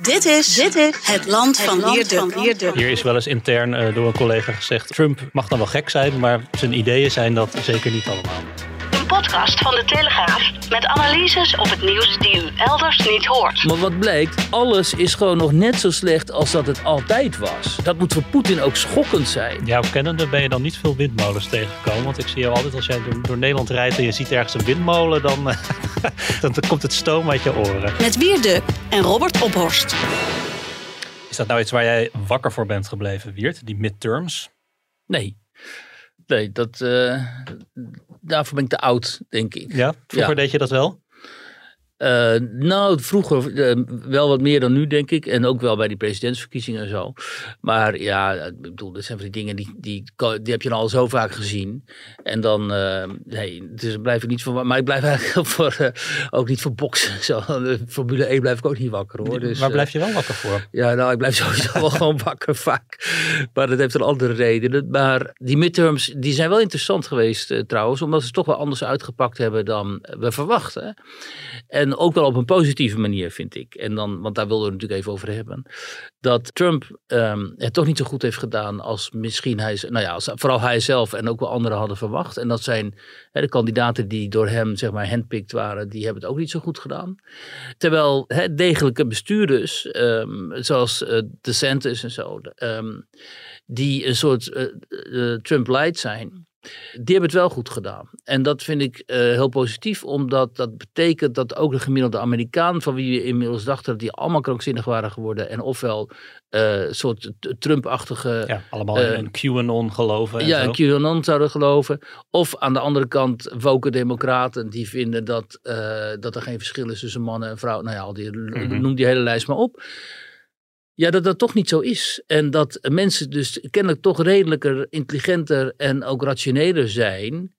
Dit is, dit is het land van Wierduk. Hier is wel eens intern uh, door een collega gezegd: Trump mag dan wel gek zijn, maar zijn ideeën zijn dat zeker niet allemaal podcast van de Telegraaf met analyses op het nieuws die u elders niet hoort. Maar wat blijkt, alles is gewoon nog net zo slecht als dat het altijd was. Dat moet voor Poetin ook schokkend zijn. Ja, kennende ben je dan niet veel windmolens tegengekomen. Want ik zie jou altijd als jij door, door Nederland rijdt en je ziet ergens een windmolen, dan, dan komt het stoom uit je oren. Met Wierde en Robert Ophorst. Is dat nou iets waar jij wakker voor bent gebleven, Wiert? Die midterms? Nee. Nee, dat, uh, daarvoor ben ik te oud, denk ik. Ja, vroeger deed je dat wel? Uh, nou, vroeger uh, wel wat meer dan nu, denk ik. En ook wel bij die presidentsverkiezingen en zo. Maar ja, ik bedoel, dat zijn van die dingen die, die, die heb je al zo vaak gezien. En dan, uh, nee, dus blijf ik niet voor. Maar ik blijf eigenlijk voor, ook niet voor boksen. Zo, Formule 1 blijf ik ook niet wakker hoor. Dus, Waar blijf je wel wakker voor? Ja, nou, ik blijf sowieso wel gewoon wakker vaak. Maar dat heeft een andere reden. Maar die midterms, die zijn wel interessant geweest trouwens. Omdat ze toch wel anders uitgepakt hebben dan we verwachten. En en ook wel op een positieve manier, vind ik. En dan, want daar wilden we het natuurlijk even over hebben. Dat Trump um, het toch niet zo goed heeft gedaan als misschien hij, nou ja, als, vooral hij zelf en ook wel anderen hadden verwacht. En dat zijn de kandidaten die door hem, zeg maar, handpicked waren, die hebben het ook niet zo goed gedaan. Terwijl degelijke bestuurders, um, zoals uh, DeSantis en zo, um, die een soort uh, uh, Trump-light zijn die hebben het wel goed gedaan. En dat vind ik uh, heel positief, omdat dat betekent dat ook de gemiddelde Amerikaan, van wie we inmiddels dachten dat die allemaal krankzinnig waren geworden, en ofwel een uh, soort Trump-achtige. Ja, allemaal uh, in QAnon geloven. ja, in QAnon zouden geloven. Of aan de andere kant woke democraten die vinden dat, dat er geen verschil is tussen mannen en vrouwen. Nou ja, al die, mm -hmm. noem die hele lijst maar op. Ja, dat dat toch niet zo is. En dat mensen dus kennelijk toch redelijker, intelligenter en ook rationeler zijn.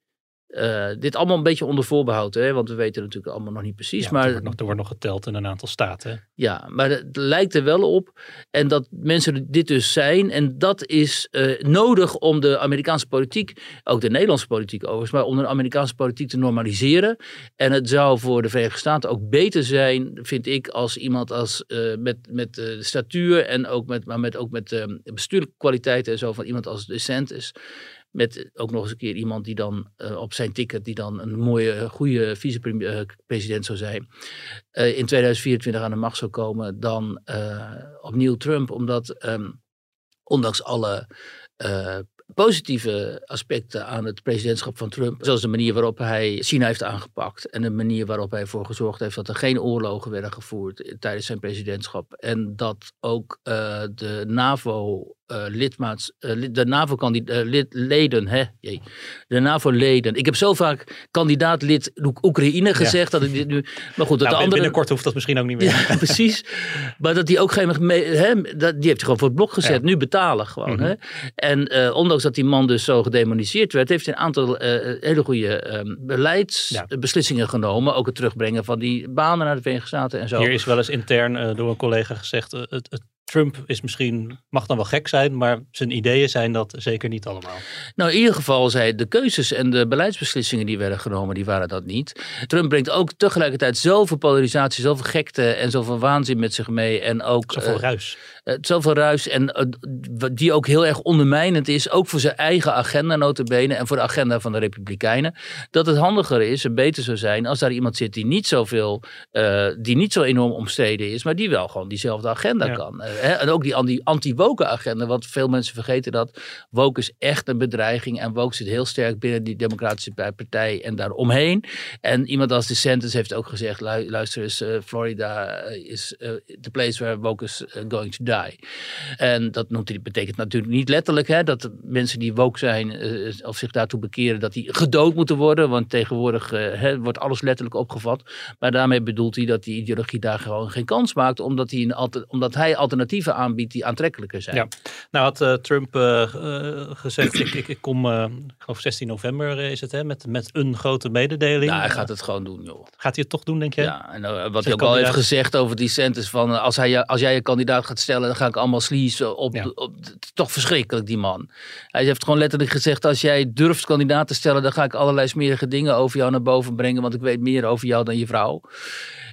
Uh, dit allemaal een beetje onder voorbehoud, hè? want we weten natuurlijk allemaal nog niet precies. Ja, maar, er, wordt nog, er wordt nog geteld in een aantal staten. Ja, maar het lijkt er wel op. En dat mensen dit dus zijn. En dat is uh, nodig om de Amerikaanse politiek, ook de Nederlandse politiek overigens, maar om de Amerikaanse politiek te normaliseren. En het zou voor de Verenigde Staten ook beter zijn, vind ik, als iemand als, uh, met, met de statuur en ook met, maar met, ook met bestuurlijke kwaliteiten en zo van iemand als DeSantis. Met ook nog eens een keer iemand die dan uh, op zijn ticket, die dan een mooie, goede vicepresident zou zijn, in 2024 aan de macht zou komen, dan uh, opnieuw Trump. Omdat um, ondanks alle positieve aspecten aan het presidentschap van Trump. Zoals de manier waarop hij China heeft aangepakt. En de manier waarop hij ervoor gezorgd heeft dat er geen oorlogen werden gevoerd tijdens zijn presidentschap. En dat ook de NAVO uh, lidmaats, uh, de NAVO-leden, hè, jee, de NAVO-leden. Ik heb zo vaak kandidaat-lid Oekraïne gezegd ja. dat ik dit nu. Maar goed, dat nou, de andere. Binnenkort hoeft dat misschien ook niet meer. Ja, precies. Maar dat die ook geen. Hè, dat, die heeft gewoon voor het blok gezet. Ja. Nu betalen gewoon. Mm -hmm. hè. En uh, ondanks dat die man dus zo gedemoniseerd werd, heeft hij een aantal hele goede um, beleidsbeslissingen genomen. Ook het terugbrengen van die banen naar de Verenigde Staten en zo. Hier is wel eens intern door een collega gezegd: het, het Trump is misschien, mag dan wel gek zijn, maar zijn ideeën zijn dat zeker niet allemaal. Nou, in ieder geval zijn de keuzes en de beleidsbeslissingen die werden genomen, die waren dat niet. Trump brengt ook tegelijkertijd zoveel polarisatie, zoveel gekte en zoveel waanzin met zich mee. En ook, zoveel uh, ruis. Uh, zoveel ruis en uh, die ook heel erg ondermijnend is, ook voor zijn eigen agenda notabene en voor de agenda van de Republikeinen. Dat het handiger is en beter zou zijn als daar iemand zit die niet zoveel, die niet zo enorm omstreden is, maar die wel gewoon diezelfde agenda ja. kan Hè? En ook die anti-woke agenda, want veel mensen vergeten dat. Woke is echt een bedreiging en woke zit heel sterk binnen die democratische partij en daaromheen. En iemand als DeSantis heeft ook gezegd, luister eens, uh, Florida is the place where woke is going to die. En dat betekent natuurlijk niet letterlijk hè, dat mensen die woke zijn of zich daartoe bekeren, dat die gedood moeten worden. Want tegenwoordig hè, wordt alles letterlijk opgevat. Maar daarmee bedoelt hij dat die ideologie daar gewoon geen kans maakt, omdat hij, een, omdat hij alternatieven aanbiedt die aantrekkelijker zijn. Ja. Nou had uh, Trump gezegd, ik, ik, ik kom, ik geloof 16 november is het, hè, met, met een grote mededeling. Nou, hij gaat het gewoon doen, joh. Gaat hij het toch doen, denk jij? Ja, en wat hij ook al heeft gezegd over die centers van, als, hij, als jij je kandidaat gaat stellen, dan ga ik allemaal sliezen op, ja. op, toch verschrikkelijk, die man. Hij heeft gewoon letterlijk gezegd, als jij durft kandidaat te stellen, dan ga ik allerlei smerige dingen over jou naar boven brengen, want ik weet meer over jou dan je vrouw.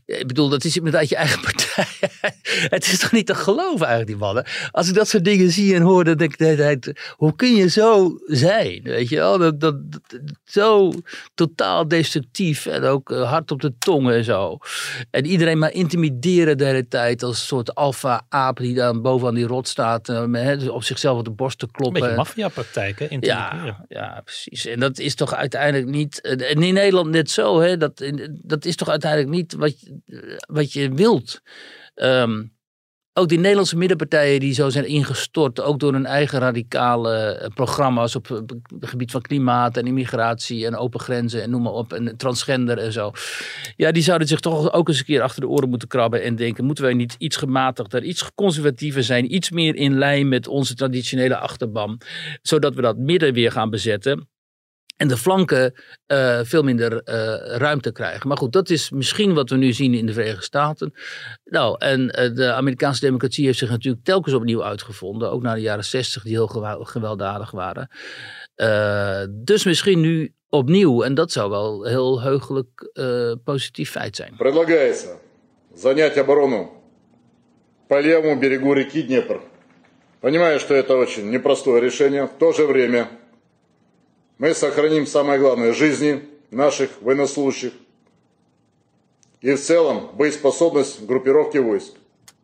Ik bedoel, dat is uit je eigen partij. het is toch niet te geloven eigenlijk, die mannen. Als ik dat soort dingen zie en hoor, dan denk ik de hele tijd, hoe kun je zo zijn? Weet je wel, dat, dat, zo totaal destructief en ook eh, hard op de tong en zo. En iedereen maar intimideren de hele tijd als een soort alfa-aap die dan bovenaan die rot staat, uh, op zichzelf op de borst te kloppen. Een beetje maffiapraktijken, ja, ja, precies. En dat is toch uiteindelijk niet, en in Nederland net zo, hè, dat, dat is toch uiteindelijk niet wat wat je wilt. Ehm, ook die Nederlandse middenpartijen die zo zijn ingestort, ook door hun eigen radicale eh, programma's op het gebied van klimaat en immigratie en open grenzen en noem maar op, en transgender en zo. Ja, die zouden zich toch ook eens een keer achter de oren moeten krabben en denken, moeten wij niet iets gematigder, iets conservatiever zijn, iets meer in lijn met onze traditionele achterban, zodat we dat midden weer gaan bezetten en de flanken uh, veel minder uh, ruimte krijgen. Maar goed, dat is misschien wat we nu zien in de Verenigde Staten. Nou, en uh, de Amerikaanse democratie heeft zich natuurlijk telkens opnieuw uitgevonden. Ook na de jaren zestig, die heel gewelddadig waren. dus misschien nu opnieuw. En dat zou wel heel heugelijk positief feit zijn. Предлагается занять оборону по левому берегу реки Днепр. Понимаю, что это очень непростое решение. В то же время Мы сохраним самое главное – жизни наших военнослужащих и в целом боеспособность группировки войск.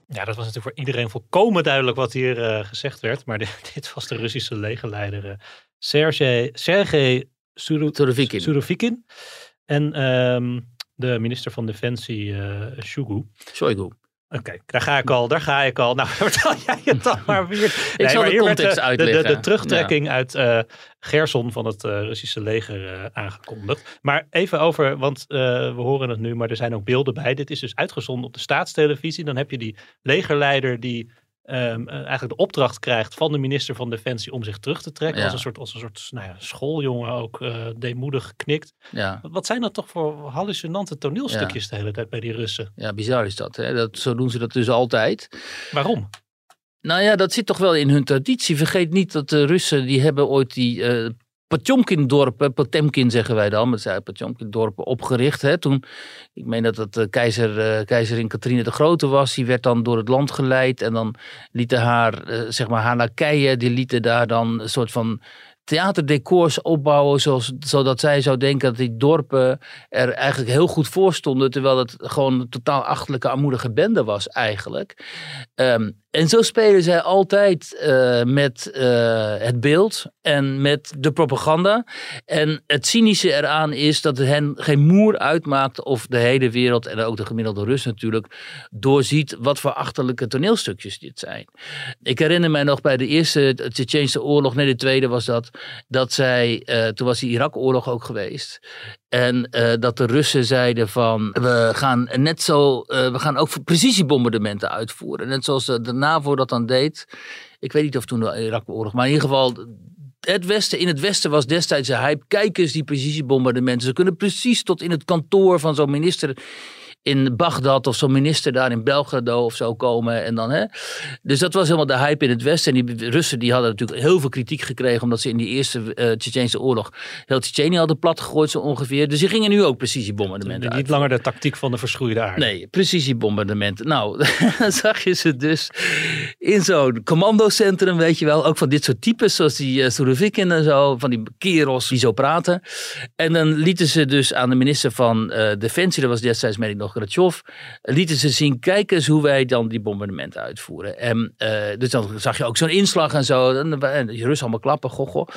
Ja, dat was natuurlijk voor iedereen volkomen duidelijk wat hier uh, gezegd werd. Maar dit, dit, was de Russische legerleider uh, Sergej, Sergej Surovikin. Surovikin. En um, de minister van Defensie uh, Shoigu. Shoigu. Oké, daar ga ik al, daar ga ik al. Nou, vertel jij het dan maar weer. ik zal de context werd, uitleggen. De, de, de terugtrekking uit uh, Gerson van het uh, Russische leger uh, aangekondigd. Maar even over, want we horen het nu, maar er zijn ook beelden bij. Dit is dus uitgezonden op de staatstelevisie. Dan heb je die legerleider die um, eigenlijk de opdracht krijgt van de minister van Defensie om zich terug te trekken. Als een soort, als een soort nou ja, schooljongen ook uh, deemoedig knikt. Ja. Wat zijn dat toch voor hallucinante toneelstukjes de hele tijd bij die Russen? Ja, bizar is dat, hè? dat. Zo doen ze dat dus altijd. Waarom? Nou ja, dat zit toch wel in hun traditie. Vergeet niet dat de Russen, die hebben ooit die uh, Potjomkin-dorpen, Potemkin zeggen wij dan, maar zijn Potjomkin-dorpen opgericht. Hè, toen, ik meen dat het uh, keizer, uh, keizerin Catharine de Grote was, die werd dan door het land geleid en dan lieten haar, uh, zeg maar, haar lakeien, die lieten daar dan een soort van theaterdecors opbouwen zoals, zodat zij zou denken dat die dorpen er eigenlijk heel goed voor stonden, terwijl het gewoon een totaal achterlijke, armoedige bende was eigenlijk. Um, en zo spelen zij altijd uh, met uh, het beeld en met de propaganda. En het cynische eraan is dat het hen geen moer uitmaakt of de hele wereld en ook de gemiddelde Rus natuurlijk doorziet wat voor achterlijke toneelstukjes dit zijn. Ik herinner mij nog bij de eerste Tsjetsjeense oorlog, nee de tweede was dat, dat zij, uh, toen was die Irak-oorlog ook geweest. En uh, dat de Russen zeiden van we gaan net zo, uh, we gaan ook precisiebombardementen uitvoeren. Net zoals de, de NAVO dat dan deed. Ik weet niet of toen de Irak-oorlog, maar in ieder geval het Westen, in het Westen was destijds een hype. Kijk eens die precisiebombardementen. Ze kunnen precies tot in het kantoor van zo'n minister in Bagdad of zo'n minister daar in Belgrado of zo komen. En dan, hè. Dus dat was helemaal de hype in het Westen. En die Russen die hadden natuurlijk heel veel kritiek gekregen. Omdat ze in die eerste uh, oorlog heel Tsjetsjenië hadden platgegooid zo ongeveer. Dus die gingen nu ook precisiebombardementen Niet langer de tactiek van de verschroeide aarde. Nee, precisiebombardementen. Nou, dan zag je ze dus in zo'n commandocentrum, weet je wel. Ook van dit soort types, zoals die uh, Surovikin en zo. Van die kerels die zo praten. En dan lieten ze dus aan de minister van uh, Defensie, dat was destijds meen ik nog Gratjov, lieten ze zien, kijk eens hoe wij dan die bombardementen uitvoeren. En uh, dus dan zag je ook zo'n inslag en zo. En, en Russen allemaal klappen, goh, goh.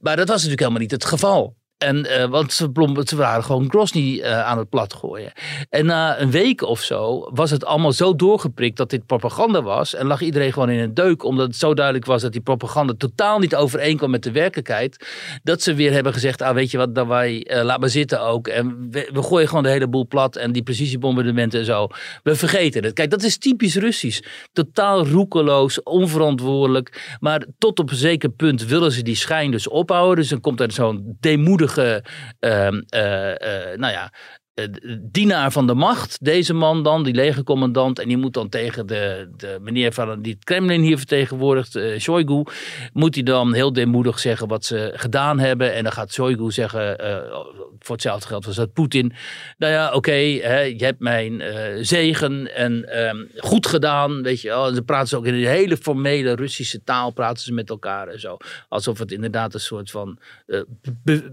Maar dat was natuurlijk helemaal niet het geval. En, uh, want ze, waren gewoon Grozny uh, aan het plat gooien. En na een week of zo was het allemaal zo doorgeprikt dat dit propaganda was. En lag iedereen gewoon in een deuk. Omdat het zo duidelijk was dat die propaganda totaal niet overeenkwam met de werkelijkheid. Dat ze weer hebben gezegd, ah weet je wat, dan wij, uh, laat maar zitten ook. En we, gooien gewoon de hele boel plat. En die precisiebombardementen en zo. We vergeten het. Kijk, dat is typisch Russisch. Totaal roekeloos, onverantwoordelijk. Maar tot op een zeker punt willen ze die schijn dus ophouden. Dus dan komt er zo'n demoedige uh, nou ja, dienaar van de macht, deze man dan, die legercommandant. En die moet dan tegen de, de meneer van die het Kremlin hier vertegenwoordigt, uh, Shoigu, moet hij dan heel deemoedig zeggen wat ze gedaan hebben. En dan gaat Shoigu zeggen, uh, voor hetzelfde geld was dat Poetin. Nou ja, oké, je hebt mijn zegen en um, goed gedaan, weet je ze praten ze ook in een hele formele Russische taal, praten ze met elkaar en zo. Alsof het inderdaad een soort van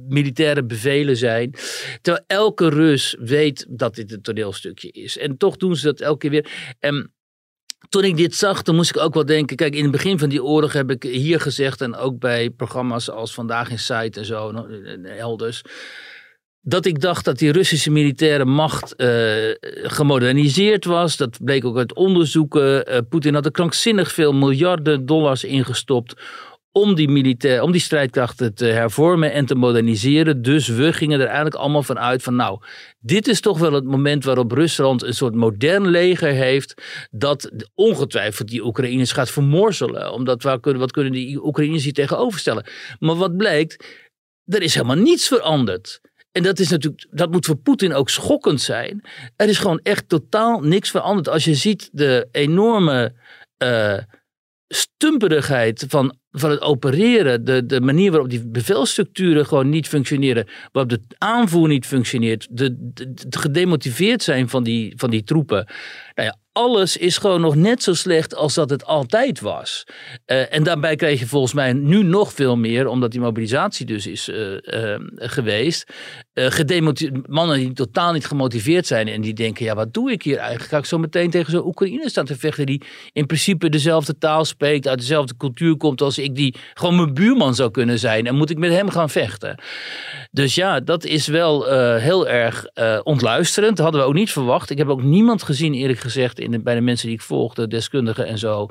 militaire bevelen zijn. Terwijl elke Rus weet dat dit een toneelstukje is. En toch doen ze dat elke keer weer. En toen ik dit zag, toen moest ik ook wel denken. Kijk, in het begin van die oorlog heb ik hier gezegd. En ook bij programma's als Vandaag in Site en zo, elders. Dat ik dacht dat die Russische militaire macht uh, gemoderniseerd was. Dat bleek ook uit onderzoeken. Uh, Poetin had er krankzinnig veel miljarden dollars ingestopt om die, militair, om die strijdkrachten te hervormen en te moderniseren. Dus we gingen er eigenlijk allemaal van uit van nou, dit is toch wel het moment waarop Rusland een soort modern leger heeft dat ongetwijfeld die Oekraïners gaat vermorzelen. Omdat waar kunnen, wat kunnen die Oekraïners hier tegenover stellen? Maar wat blijkt, er is helemaal niets veranderd. En dat is natuurlijk, dat moet voor Poetin ook schokkend zijn. Er is gewoon echt totaal niks veranderd. Als je ziet de enorme uh, stumperigheid van van het opereren, de, de manier waarop die bevelstructuren gewoon niet functioneren, waarop de aanvoer niet functioneert, de, de gedemotiveerd zijn van die, van die troepen. Nou ja, alles is gewoon nog net zo slecht als dat het altijd was. Uh, en daarbij krijg je volgens mij nu nog veel meer, omdat die mobilisatie dus is uh, uh, geweest. mannen die totaal niet gemotiveerd zijn en die denken, ja wat doe ik hier eigenlijk? Ga ik zo meteen tegen zo'n Oekraïne staan te vechten die in principe dezelfde taal spreekt, uit dezelfde cultuur komt als die gewoon mijn buurman zou kunnen zijn. En moet ik met hem gaan vechten? Dus ja, dat is wel heel erg ontluisterend. Dat hadden we ook niet verwacht. Ik heb ook niemand gezien eerlijk gezegd in bij de mensen die ik volgde, deskundigen en zo,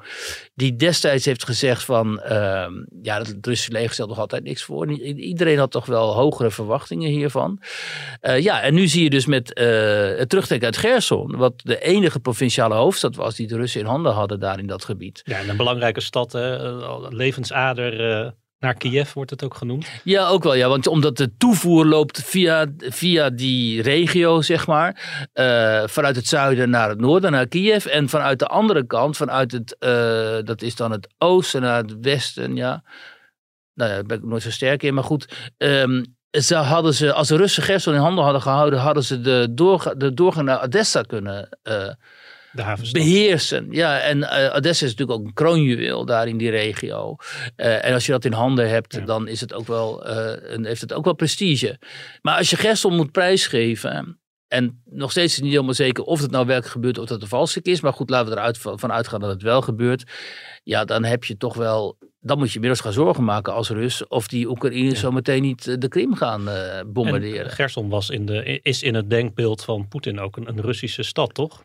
die destijds heeft gezegd van, uh, ja, het Russische leger stelt nog altijd niks voor. Iedereen had toch wel hogere verwachtingen hiervan. Uh, ja, en nu zie je dus met het terugtrekken uit Gerson, wat de enige provinciale hoofdstad was die de Russen in handen hadden daar in dat gebied. Ja, en een belangrijke stad, hè, levensader naar Kiev wordt het ook genoemd. Ja, ook wel. Ja, want omdat de toevoer loopt via, via die regio, zeg maar. Uh, vanuit het zuiden naar het noorden, naar Kiev. En vanuit de andere kant, vanuit het, uh, dat is dan het oosten naar het westen, ja. Nou ja, daar ben ik nooit zo sterk in, maar goed. Um, ze hadden ze, als de Russen Gerson in handen hadden gehouden, hadden ze de, doorga, de doorgang naar Odessa kunnen de beheersen. Ja, en uh, Odessa is natuurlijk ook een kroonjuweel daar in die regio. Uh, en als je dat in handen hebt, ja. dan is het ook wel, uh, een, heeft het ook wel prestige. Maar als je Gerson moet prijsgeven. En nog steeds is het niet helemaal zeker of het nou werkelijk gebeurt of dat een valstrik is. Maar goed, laten we eruit van uitgaan dat het wel gebeurt. Ja, dan heb je toch wel dan moet je inmiddels gaan zorgen maken als Rus of die Oekraïners ja. zo meteen niet de Krim gaan uh, bombarderen. En Gerson was in de, is in het denkbeeld van Poetin ook een, een Russische stad, toch?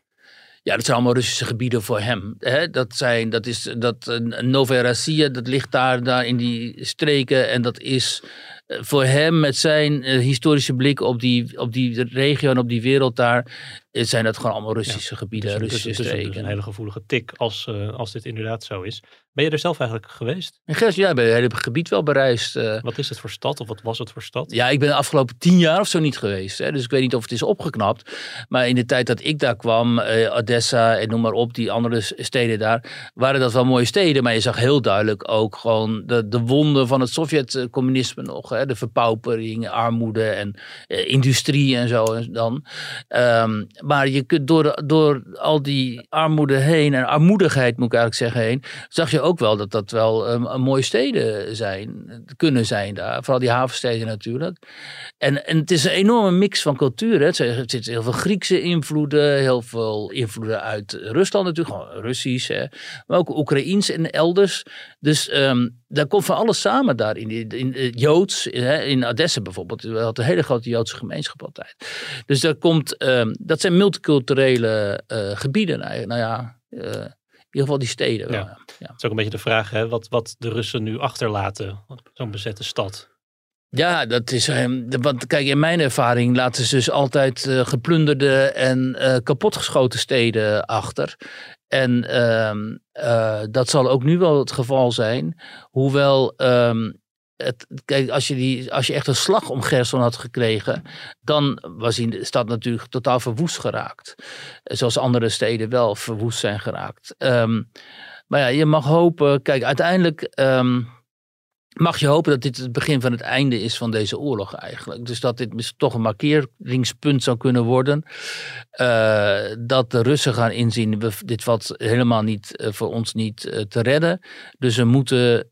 Ja, dat zijn allemaal Russische gebieden voor hem. Hè? Dat, zijn, dat is dat uh, Novorossiya, dat ligt daar, daar in die streken. En dat is uh, voor hem met zijn uh, historische blik op die, op die regio en op die wereld daar zijn dat gewoon allemaal Russische ja, gebieden, dus, Russische dus, streken. Dus een hele gevoelige tik als, uh, als dit inderdaad zo is. Ben je er zelf eigenlijk geweest? In Gers, ja, ik ben het hele gebied wel bereisd. Uh, wat is het voor stad of wat was het voor stad? Ja, ik ben de afgelopen tien jaar of zo niet geweest. Hè, dus ik weet niet of het is opgeknapt. Maar in de tijd dat ik daar kwam, uh, Odessa en noem maar op, die andere steden daar, waren dat wel mooie steden. Maar je zag heel duidelijk ook gewoon de, de wonden van het Sovjet-communisme nog. Hè, de verpaupering, armoede en industrie en zo. En dan. Um, maar je kunt door, door al die armoede heen en armoedigheid moet ik eigenlijk zeggen heen, zag je ook wel dat dat wel een, een mooie steden zijn, kunnen zijn daar. Vooral die havensteden natuurlijk. En, en het is een enorme mix van culturen. Het zitten heel veel Griekse invloeden, heel veel invloeden uit Rusland natuurlijk, gewoon Russisch, hè. maar ook Oekraïens en elders. Dus ehm, daar komt van alles samen daar. In, in, het Joods, hè, in Odessa bijvoorbeeld, we hadden een hele grote Joodse gemeenschap altijd. Dus daar komt, ehm, dat zijn multiculturele eh, gebieden. Nou ja, eh, in ieder geval die steden. Ja. ja. Ja. Het is ook een beetje de vraag hè, wat, wat de Russen nu achterlaten. Zo'n bezette stad. Ja, dat is. ehm, Want kijk, in mijn ervaring laten ze dus altijd eh, geplunderde en eh, kapotgeschoten steden achter. En ehm, eh, dat zal ook nu wel het geval zijn. Hoewel. ehm, kijk, als je, die, als je echt een slag om Gerson had gekregen, dan was die stad natuurlijk totaal verwoest geraakt. Zoals andere steden wel verwoest zijn geraakt. Ehm, maar ja, je mag hopen. Kijk, uiteindelijk. ehm, mag je hopen dat dit het begin van het einde is van deze oorlog eigenlijk. Dus dat dit toch een markeringspunt zou kunnen worden. Eh, dat de Russen gaan inzien, we, dit valt helemaal niet eh, voor ons niet eh, te redden. Dus we moeten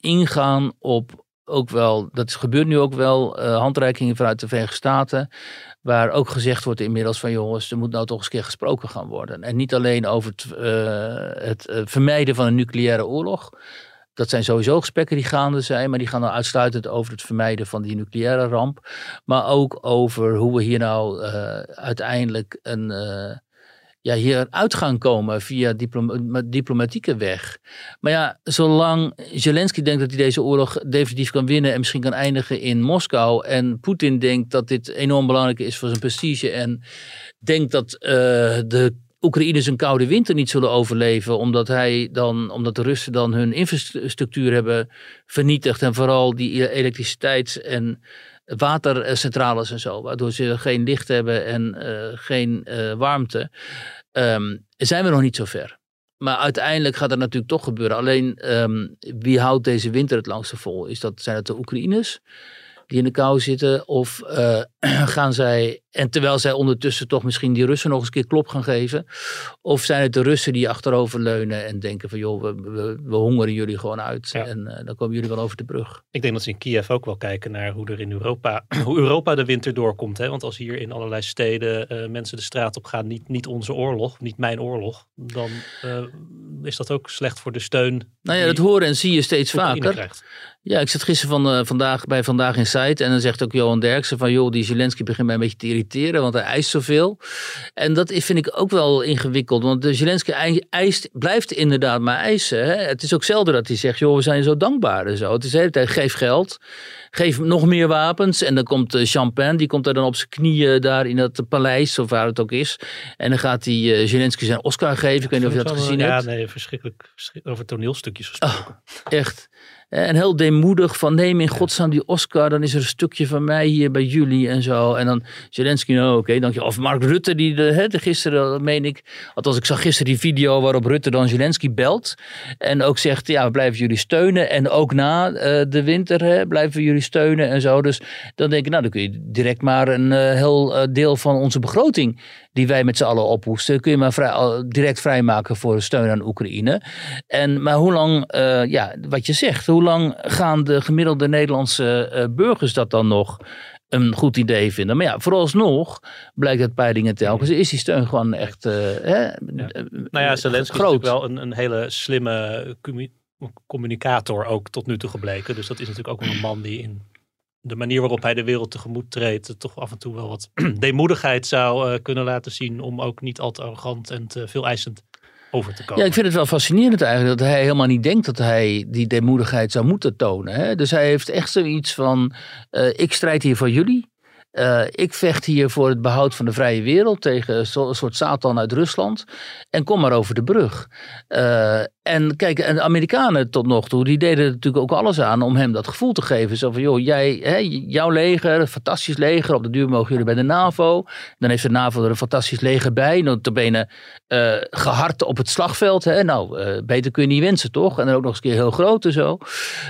ingaan op ook wel, dat gebeurt nu ook wel, eh, handreikingen vanuit de Verenigde Staten. Waar ook gezegd wordt inmiddels van jongens, er moet nou toch eens een keer gesproken gaan worden. En niet alleen over het, eh, het eh, vermijden van een nucleaire oorlog. Dat zijn sowieso gesprekken die gaande zijn, maar die gaan dan uitsluitend over het vermijden van die nucleaire ramp. Maar ook over hoe we hier nou uiteindelijk een, ja, hier uit gaan komen via diploma- diplomatieke weg. Maar ja, zolang Zelensky denkt dat hij deze oorlog definitief kan winnen en misschien kan eindigen in Moskou. En Poetin denkt dat dit enorm belangrijk is voor zijn prestige en denkt dat eh, de Oekraïners een koude winter niet zullen overleven, omdat, hij dan, omdat de Russen dan hun infrastructuur hebben vernietigd en vooral die elektriciteits- en watercentrales en zo, waardoor ze geen licht hebben en eh, geen eh, warmte, ehm, zijn we nog niet zo ver. Maar uiteindelijk gaat dat natuurlijk toch gebeuren. Alleen ehm, wie houdt deze winter het langste vol? Is dat, zijn het de Oekraïners die in de kou zitten? Of eh, gaan zij, en terwijl zij ondertussen toch misschien die Russen nog eens een keer klop gaan geven? Of zijn het de Russen die achteroverleunen en denken van joh, we, we, we hongeren jullie gewoon uit. Ja. En eh, dan komen jullie wel over de brug. Ik denk dat ze in Kiev ook wel kijken naar hoe er in Europa, hoe Europa de winter doorkomt. Hè? Want als hier in allerlei steden eh, mensen de straat op gaan, niet, niet onze oorlog, niet mijn oorlog, dan is dat ook slecht voor de steun. Nou ja, dat horen en zie je steeds Oekraïne vaker. krijgt. Ja, ik zat gisteren van, eh, vandaag bij Vandaag in Site en dan zegt ook Johan Derksen van joh, die Zelensky begint mij een beetje te irriteren, want hij eist zoveel. En dat vind ik ook wel ingewikkeld, want de Zelensky ei- eist, blijft inderdaad maar eisen. Hè? Het is ook zelden dat hij zegt, joh, we zijn zo dankbaar en zo. Het is de hele tijd, geef geld, geef nog meer wapens. En dan komt eh, Champagne, die komt er dan op zijn knieën daar in dat paleis, of waar het ook is. En dan gaat hij eh, Zelensky zijn Oscar geven. Ik weet niet of je dat gezien ja, hebt. nee, verschrikkelijk. verschrik- Over toneelstukjes gesproken. Echt. En heel deemoedig van neem in godsnaam die Oscar, dan is er een stukje van mij hier bij jullie en zo. En dan Zelensky, nou oké, dank je. Of Mark Rutte, die de, gisteren, dat meen ik. Althans, ik zag gisteren die video waarop Rutte dan Zelensky belt. En ook zegt, ja, we blijven jullie steunen. En ook na eh, de winter blijven we jullie steunen en zo. Dus dan denk ik, nou dan kun je direct maar een eh, heel eh, deel van onze begroting die wij met z'n allen ophoesten, kun je maar vrij, al- direct vrijmaken voor steun aan Oekraïne. En, maar hoe lang, eh, ja, wat je zegt, hoe lang gaan de gemiddelde Nederlandse eh, burgers dat dan nog een goed idee vinden? Maar ja, vooralsnog blijkt uit peilingen telkens, is die steun gewoon echt eh, hè, eh, Nou ja, Zelensky is groot. natuurlijk wel een, een hele slimme commu- communicator ook tot nu toe gebleken. Dus dat is natuurlijk ook een man die in de manier waarop hij de wereld tegemoet treedt, toch af en toe wel wat deemoedigheid zou eh, kunnen laten zien om ook niet al te arrogant en te veel eisend over te komen. Ja, ik vind het wel fascinerend eigenlijk dat hij helemaal niet denkt dat hij die deemoedigheid zou moeten tonen. Hè? Dus hij heeft echt zoiets van, eh, ik strijd hier voor jullie. Eh, ik vecht hier voor het behoud van de vrije wereld tegen een soort Satan uit Rusland. En kom maar over de brug. Eh, en kijk, en de Amerikanen tot nog toe, die deden natuurlijk ook alles aan om hem dat gevoel te geven. Zo van, joh, jij, hè, jouw leger, fantastisch leger, op de duur mogen jullie bij de NAVO. Dan heeft de NAVO er een fantastisch leger bij. Notabene eh gehard op het slagveld. Hè? Nou, eh, beter kun je niet wensen, toch? En dan ook nog eens een keer heel groot en zo.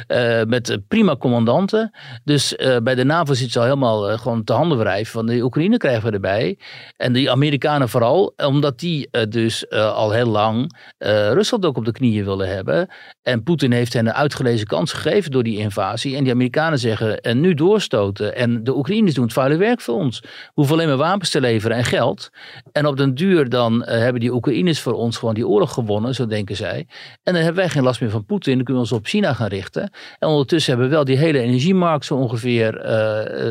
Eh, met prima commandanten. Dus bij de NAVO zit ze al helemaal gewoon de handen wrijven. Van de Oekraïne krijgen we erbij. En de Amerikanen vooral, omdat die uh, dus uh, al heel lang uh, Rusland ook op de knieën willen hebben. En Poetin heeft hen een uitgelezen kans gegeven door die invasie. En die Amerikanen zeggen, en nu doorstoten. En de Oekraïners doen het vuile werk voor ons. We hoeven alleen maar wapens te leveren en geld. En op den duur dan hebben die Oekraïners voor ons gewoon die oorlog gewonnen, zo denken zij. En dan hebben wij geen last meer van Poetin. Dan kunnen we ons op China gaan richten. En ondertussen hebben we wel die hele energiemarkt zo ongeveer,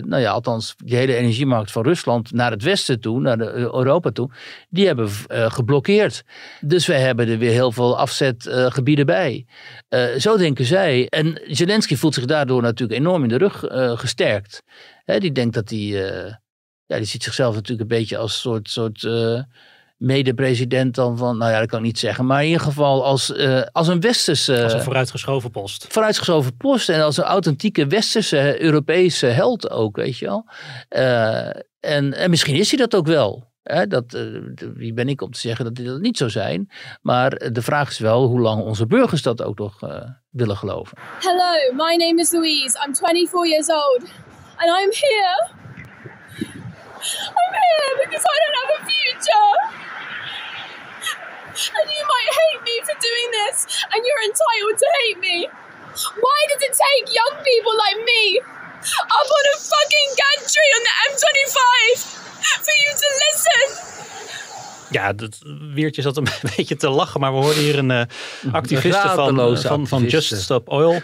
nou ja, althans die hele energiemarkt van Rusland naar het westen toe, naar Europa toe, die hebben geblokkeerd. Dus wij hebben er weer heel veel afzetgebieden bij. Uh, zo denken zij. En Zelensky voelt zich daardoor natuurlijk enorm in de rug gesterkt. Hè, die denkt dat hij, ja, die ziet zichzelf natuurlijk een beetje als soort, soort mede-president dan van, nou ja, dat kan ik niet zeggen, maar in ieder geval als, uh, als een westerse... Als een vooruitgeschoven post. Vooruitgeschoven post en als een authentieke westerse Europese held ook, weet je wel. Uh, en, en misschien is hij dat ook wel. Hè, dat, uh, wie ben ik om te zeggen dat die niet zou zijn. Maar de vraag is wel hoe lang onze burgers dat ook nog willen geloven. Hello, my name is Louise. I'm 24 years old. And I'm here. I'm here because I don't have a future. And you might hate me for doing this, and you're entitled to hate me. Why does it take young people like me up on a fucking gantry on the M25 for you to listen? Ja, dat weertje zat een beetje te lachen, maar we hoorden hier een uh, activiste van, van, van Just Stop Oil. uh,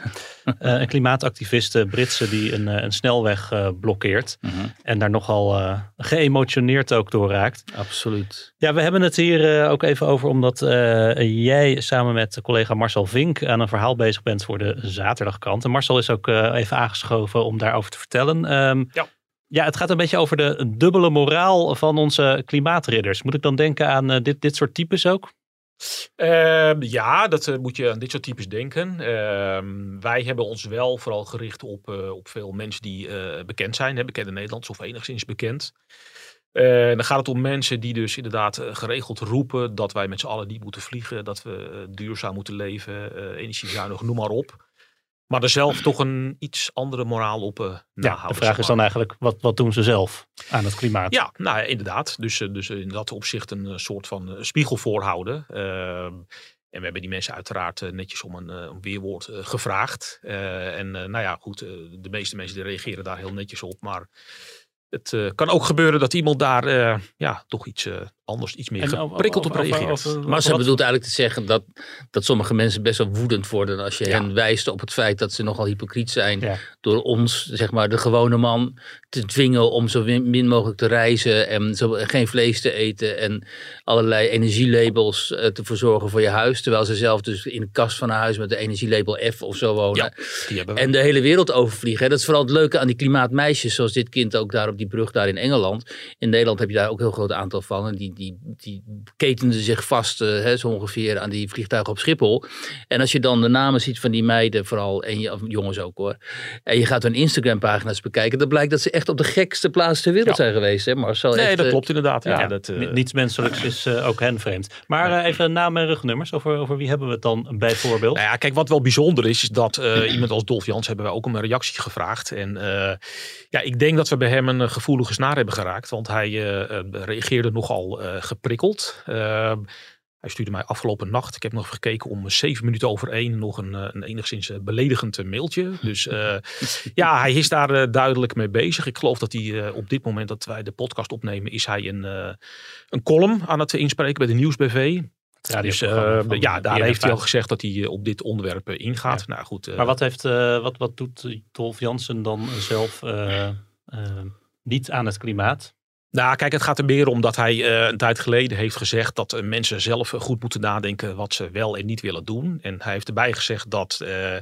een klimaatactiviste, Britse, die een, een snelweg uh, blokkeert. Uh -huh. En daar nogal geëmotioneerd ook door raakt. Absoluut. Ja, we hebben het hier ook even over, omdat jij samen met collega Marcel Vink aan een verhaal bezig bent voor de Zaterdagkrant. En Marcel is ook even aangeschoven om daarover te vertellen. Um, ja. Ja, het gaat een beetje over de dubbele moraal van onze klimaatridders. Moet ik dan denken aan uh, dit, dit soort types ook? Uh, ja, dat uh, moet je aan dit soort types denken. Ehm, wij hebben ons wel vooral gericht op, uh, op veel mensen die bekend zijn, hè, bekende Nederlands of enigszins bekend. dan gaat het om mensen die dus inderdaad geregeld roepen dat wij met z'n allen niet moeten vliegen, dat we duurzaam moeten leven, energiezuinig, noem maar op maar er zelf toch een iets andere moraal op uh, Ja, de vraag is dan eigenlijk, wat, wat doen ze zelf aan het klimaat? Ja, nou ja, inderdaad. Dus, uh, dus in dat opzicht een uh, soort van spiegel voorhouden. Ehm, en we hebben die mensen uiteraard netjes om een, een weerwoord gevraagd. en nou ja, goed, de meeste mensen die reageren daar heel netjes op. Maar het kan ook gebeuren dat iemand daar ja, toch iets anders iets meer geprikkeld op reageert. maar ze bedoelt eigenlijk te zeggen dat, dat sommige mensen best wel woedend worden als je hen wijst op het feit dat ze nogal hypocriet zijn door ons, zeg maar de gewone man, te dwingen om zo min mogelijk te reizen en zo, geen vlees te eten en allerlei energielabels uh, te verzorgen voor je huis, terwijl ze zelf dus in de kast van een huis met de energielabel F of zo wonen. Ja, en de hele wereld overvliegen. Dat is vooral het leuke aan die klimaatmeisjes, zoals dit kind ook daar op die brug daar in Engeland. In Nederland heb je daar ook een heel groot aantal van. Die die, die ketenden zich vast uh, hè, zo ongeveer aan die vliegtuigen op Schiphol. En als je dan de namen ziet van die meiden, vooral, en je, jongens ook hoor. En je gaat hun Instagram pagina's bekijken. Dan blijkt dat ze echt op de gekste plaats ter wereld ja. zijn geweest. Hè? Marcel nee, echt, dat klopt inderdaad. Ja, ja dat, uh, niets menselijks is uh, ook hen vreemd. Maar even naam en rugnummers. Over, over wie hebben we het dan bijvoorbeeld? Nou ja, kijk, wat wel bijzonder is, is dat iemand als Dolf Jans hebben wij ook om een reactie gevraagd. En ja, ik denk dat we bij hem een gevoelige snaar hebben geraakt. Want hij reageerde nogal geprikkeld. Uh, hij stuurde mij afgelopen nacht, ik heb nog gekeken om zeven minuten over één, nog een, eh, een enigszins eh, beledigend mailtje. Dus uh, ja, hij is daar uh, duidelijk mee bezig. Ik geloof dat hij op dit moment dat wij de podcast opnemen, is hij een, een column aan het inspreken bij de Nieuwsbv. Dus ja, daar heeft hij al gezegd dat hij op dit onderwerp ingaat. Ja. Nou, goed, maar wat, heeft, wat, wat doet Dolf Jansen dan zelf niet aan het klimaat? Nou, kijk, het gaat er meer om dat hij uh, een tijd geleden heeft gezegd dat uh, mensen zelf goed moeten nadenken wat ze wel en niet willen doen. En hij heeft erbij gezegd dat, uh,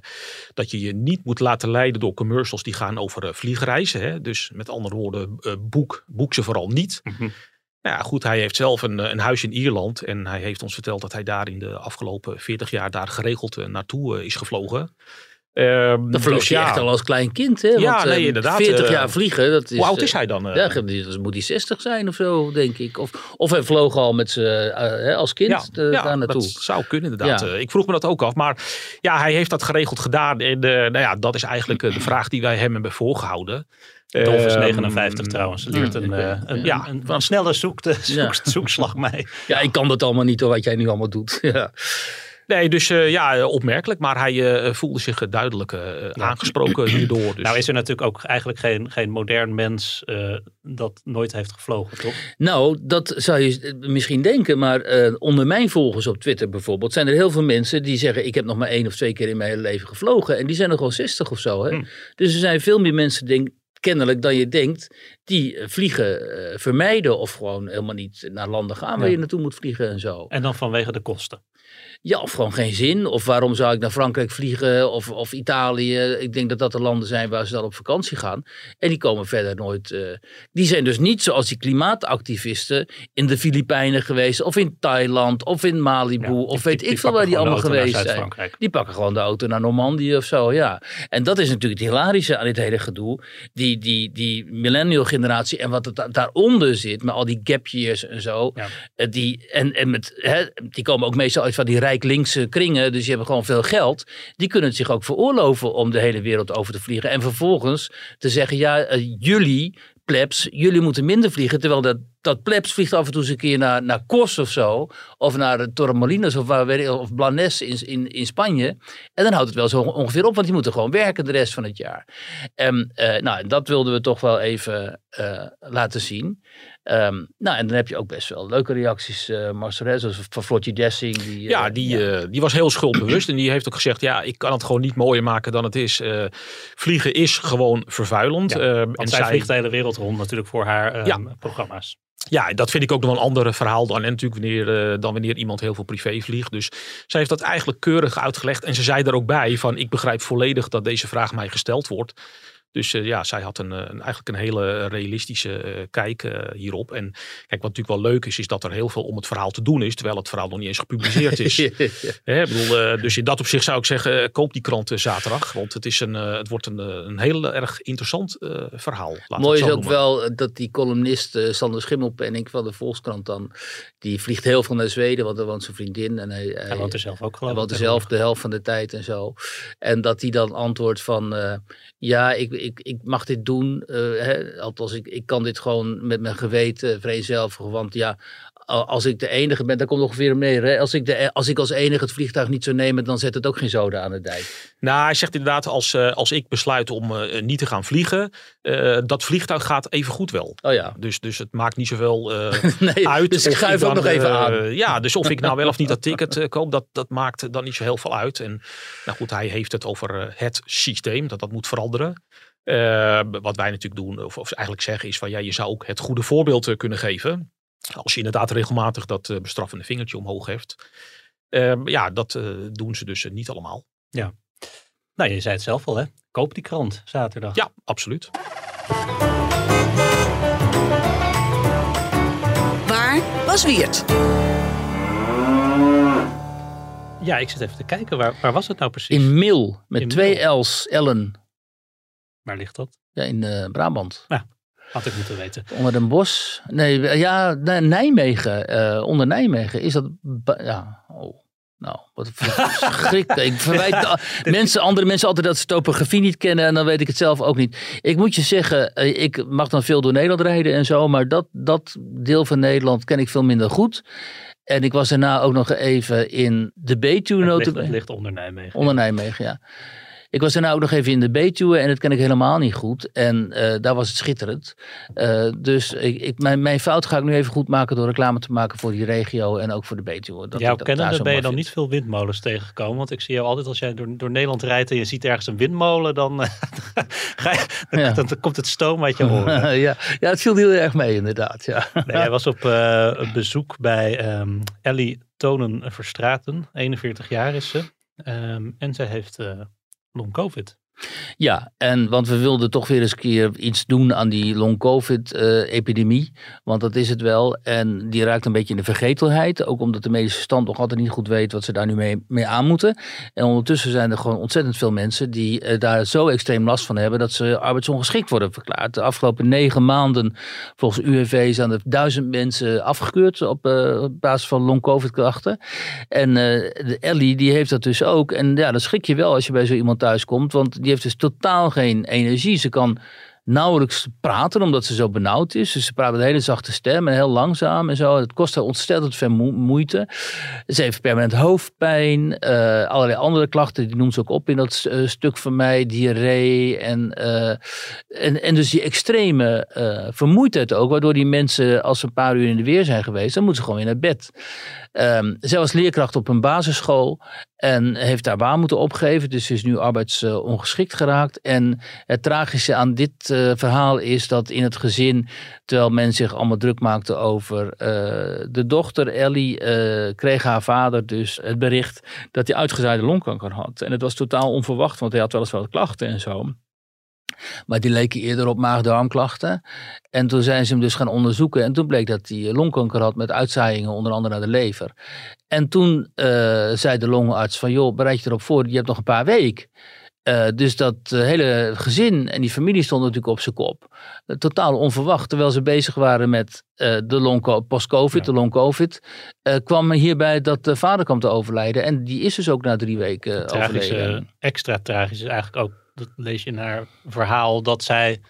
dat je je niet moet laten leiden door commercials die gaan over vliegreizen. Hè? Dus met andere woorden, boek, boek ze vooral niet. Mm -hmm. Nou ja, goed, hij heeft zelf een, een huis in Ierland en hij heeft ons verteld dat hij daar in de afgelopen 40 jaar daar geregeld naartoe is gevlogen. Dat vloog dus je ja. echt al als klein kind, hè? Ja, Want, nee, eh, inderdaad, 40 eh, jaar vliegen, dat is... Hoe oud eh, is hij dan? eh? Ja, dat moet hij 60 zijn of zo, denk ik. Of, of hij vloog al met hè, als kind eh, daar naartoe. dat zou kunnen inderdaad. Ja. Ik vroeg me dat ook af. Maar ja, hij heeft dat geregeld gedaan. En eh, nou ja, dat is eigenlijk de vraag die wij hem hebben voorgehouden. Dolf is Ehm, 59 trouwens. Leert een, ik eh, weet- een, ja. een, een snelle zoek, zoek, Ja. zoekslag mee. Ja, ik kan dat allemaal niet door wat jij nu allemaal doet. Ja. Nee, dus eh, ja, opmerkelijk. Maar hij eh, voelde zich eh, duidelijk eh, aangesproken hierdoor. Dus. Nou is er natuurlijk ook eigenlijk geen, geen modern mens eh, dat nooit heeft gevlogen, toch? Nou, dat zou je misschien denken, maar eh, onder mijn volgers op Twitter bijvoorbeeld zijn er heel veel mensen die zeggen: Ik heb nog maar één of twee keer in mijn hele leven gevlogen. En die zijn nog wel 60 of zo. Hè? Hm. Dus er zijn veel meer mensen, denk, kennelijk, dan je denkt, die eh, vliegen eh, vermijden of gewoon helemaal niet naar landen gaan waar Ja. je naartoe moet vliegen en zo. En dan vanwege de kosten. Ja, of gewoon geen zin. Of waarom zou ik naar Frankrijk vliegen of, of Italië? Ik denk dat dat de landen zijn waar ze dan op vakantie gaan. En die komen verder nooit. eh, die zijn dus niet zoals die klimaatactivisten in de Filipijnen geweest. Of in Thailand. Of in Malibu. Ja, of die- weet die ik veel waar die allemaal geweest zijn. Die pakken gewoon de auto naar Normandië of zo, ja. En dat is natuurlijk het hilarische aan dit hele gedoe. Die, die, die millennial generatie en wat het da- daaronder zit, met al die gap years en zo. Ja. eh, Die, en, en met, hè, die komen ook meestal uit van die rijk linkse kringen, dus die hebben gewoon veel geld. Die kunnen het zich ook veroorloven om de hele wereld over te vliegen. En vervolgens te zeggen, ja, eh, jullie plebs, jullie moeten minder vliegen. Terwijl dat, dat plebs vliegt af en toe eens een keer naar, naar Kos of zo. Of naar Torremolinos of, of Blanes in, in, in Spanje. En dan houdt het wel zo ongeveer op, want die moeten gewoon werken de rest van het jaar. En eh, nou, dat wilden we toch wel even eh, laten zien. Ehm, nou, en dan heb je ook best wel leuke reacties, eh Marcel, hè, zoals van Floortje Dessing. Die, Ja, eh, die, eh, die was heel schuldbewust. en die heeft ook gezegd: Ja, ik kan het gewoon niet mooier maken dan het is. Eh, vliegen is gewoon vervuilend. Ja, Eh, Want en zij vliegt de hele wereld rond natuurlijk voor haar eh, Ja. programma's. Ja, dat vind ik ook nog wel een ander verhaal dan, en natuurlijk wanneer, eh, dan wanneer iemand heel veel privé vliegt. Dus zij heeft dat eigenlijk keurig uitgelegd. En ze zei er ook bij van ik begrijp volledig dat deze vraag mij gesteld wordt. Dus eh, ja, zij had een, eh, een, eigenlijk een hele realistische eh, kijk eh, hierop. En kijk, wat natuurlijk wel leuk is, is dat er heel veel om het verhaal te doen is. Terwijl het verhaal nog niet eens gepubliceerd is. Hè, ik bedoel, eh, dus in dat opzicht zou ik zeggen, koop die krant zaterdag. Want het, is een, eh, het wordt een, een heel erg interessant eh, verhaal. Mooi is ook noemen. wel dat die columnist eh, Sander Schimmelpenning van de Volkskrant dan, die vliegt heel veel naar Zweden, want daar woont zijn vriendin. En hij, Hij woont er zelf ook geloof hij ik. woont er zelf de helft van de tijd en zo. En dat hij dan antwoordt van, eh, ja, ik, ik, ik mag dit doen. eh, hè, althans, ik, ik kan dit gewoon met mijn geweten vereenzelvigen. Want ja, als ik de enige ben, daar komt ongeveer om neer. Hè? Als, ik de, als ik als enige het vliegtuig niet zou nemen, dan zet het ook geen zoden aan de dijk. Nou, hij zegt inderdaad, als, eh, als ik besluit om eh, niet te gaan vliegen, eh, dat vliegtuig gaat even goed wel. Oh ja. Dus, dus het maakt niet zoveel eh, Nee, uit. dus ik schuif ook dan, nog even eh, aan. Ja, dus of ik nou wel of niet dat ticket eh, koop, dat, dat maakt dan niet zo heel veel uit. En nou goed, hij heeft het over eh, het systeem, dat dat moet veranderen. Eh, wat wij natuurlijk doen, of, of eigenlijk zeggen, is van ja, je zou ook het goede voorbeeld eh, kunnen geven. Als je inderdaad regelmatig dat eh, bestraffende vingertje omhoog heft. Ja, dat doen ze dus niet allemaal. Nou, je zei het zelf al hè. Koop die krant zaterdag. Ja, absoluut. Waar was Wiert? Ja, ik zit even te kijken. Waar, waar was het nou precies? In Mil, met In twee Mil. L's, Ellen. Waar ligt dat? Ja, in eh, Brabant. Had ik moeten weten. Onder Den Bosch. Nee, ja, Nijmegen. eh, onder Nijmegen is dat. Ja, oh. Nou, wat een. Ik verwijt mensen, andere mensen altijd dat ze topografie niet kennen en dan weet ik het zelf ook niet. Ik moet je zeggen, eh, ik mag dan veel door Nederland rijden en zo, maar dat, dat deel van Nederland ken ik veel minder goed. En ik was daarna ook nog even in de Betuwe. Het ligt, het ligt onder Nijmegen. Onder Nijmegen, ja. Ik was daarna ook nog even in de Betuwe en dat ken ik helemaal niet goed. En eh, daar was het schitterend. Eh, dus ik, ik, mijn, mijn fout ga ik nu even goed maken door reclame te maken voor die regio en ook voor de Betuwe. Dat Jouw ik dat daar kennende zo ben je dan vind. niet veel windmolens tegengekomen. Want ik zie jou altijd als jij door, door Nederland rijdt en je ziet ergens een windmolen. Dan, eh, ga je, dan, Ja. dan komt het stoom uit je oren. ja, ja, het viel heel erg mee inderdaad. Ja. Nee, hij was op bezoek bij ehm, Ellie Tonen Verstraten. 41 jaar is ze. Ehm, en zij heeft long covid. Ja, en want we wilden toch weer eens een keer iets doen aan die long-covid-epidemie. want dat is het wel. En die raakt een beetje in de vergetelheid. Ook omdat de medische stand nog altijd niet goed weet wat ze daar nu mee, mee aan moeten. En ondertussen zijn er gewoon ontzettend veel mensen die eh, daar zo extreem last van hebben dat ze arbeidsongeschikt worden verklaard. De afgelopen negen maanden, volgens UWV, zijn er duizend mensen afgekeurd op, eh, basis van long-covid-klachten. En eh, de Ellie, die heeft dat dus ook. En ja, dan schrik je wel als je bij zo iemand thuis komt, want heeft dus totaal geen energie. Ze kan nauwelijks praten omdat ze zo benauwd is. Dus ze praat met een hele zachte stem en heel langzaam en zo. Het kost haar ontzettend veel mo- moeite. Ze heeft permanent hoofdpijn, eh, allerlei andere klachten, die noemt ze ook op in dat eh, stuk van mij, diarree en, eh, en, en dus die extreme vermoeidheid ook, waardoor die mensen als ze een paar uur in de weer zijn geweest, dan moeten ze gewoon weer naar bed. Ehm, zij was leerkracht op een basisschool en heeft daar baan moeten opgeven. Dus is nu arbeidsongeschikt geraakt. En het tragische aan dit eh, verhaal is dat in het gezin, terwijl men zich allemaal druk maakte over eh, de dochter Ellie, eh, kreeg haar vader dus het bericht dat hij uitgezaaide longkanker had. En het was totaal onverwacht, want hij had wel eens wat klachten en zo. Maar die leken eerder op maag-darmklachten. En toen zijn ze hem dus gaan onderzoeken. En toen bleek dat hij longkanker had met uitzaaiingen, onder andere naar de lever. En toen eh, zei de longarts van, joh, bereid je erop voor, je hebt nog een paar weken. Eh, dus dat eh, hele gezin en die familie stond natuurlijk op zijn kop. Eh, totaal onverwacht, terwijl ze bezig waren met eh, de long post-covid, de long-covid, eh, kwam hierbij dat de vader kwam te overlijden. En die is dus ook na drie weken Tragische, overleden. extra tragisch is eigenlijk ook, dat lees je in haar verhaal, dat zij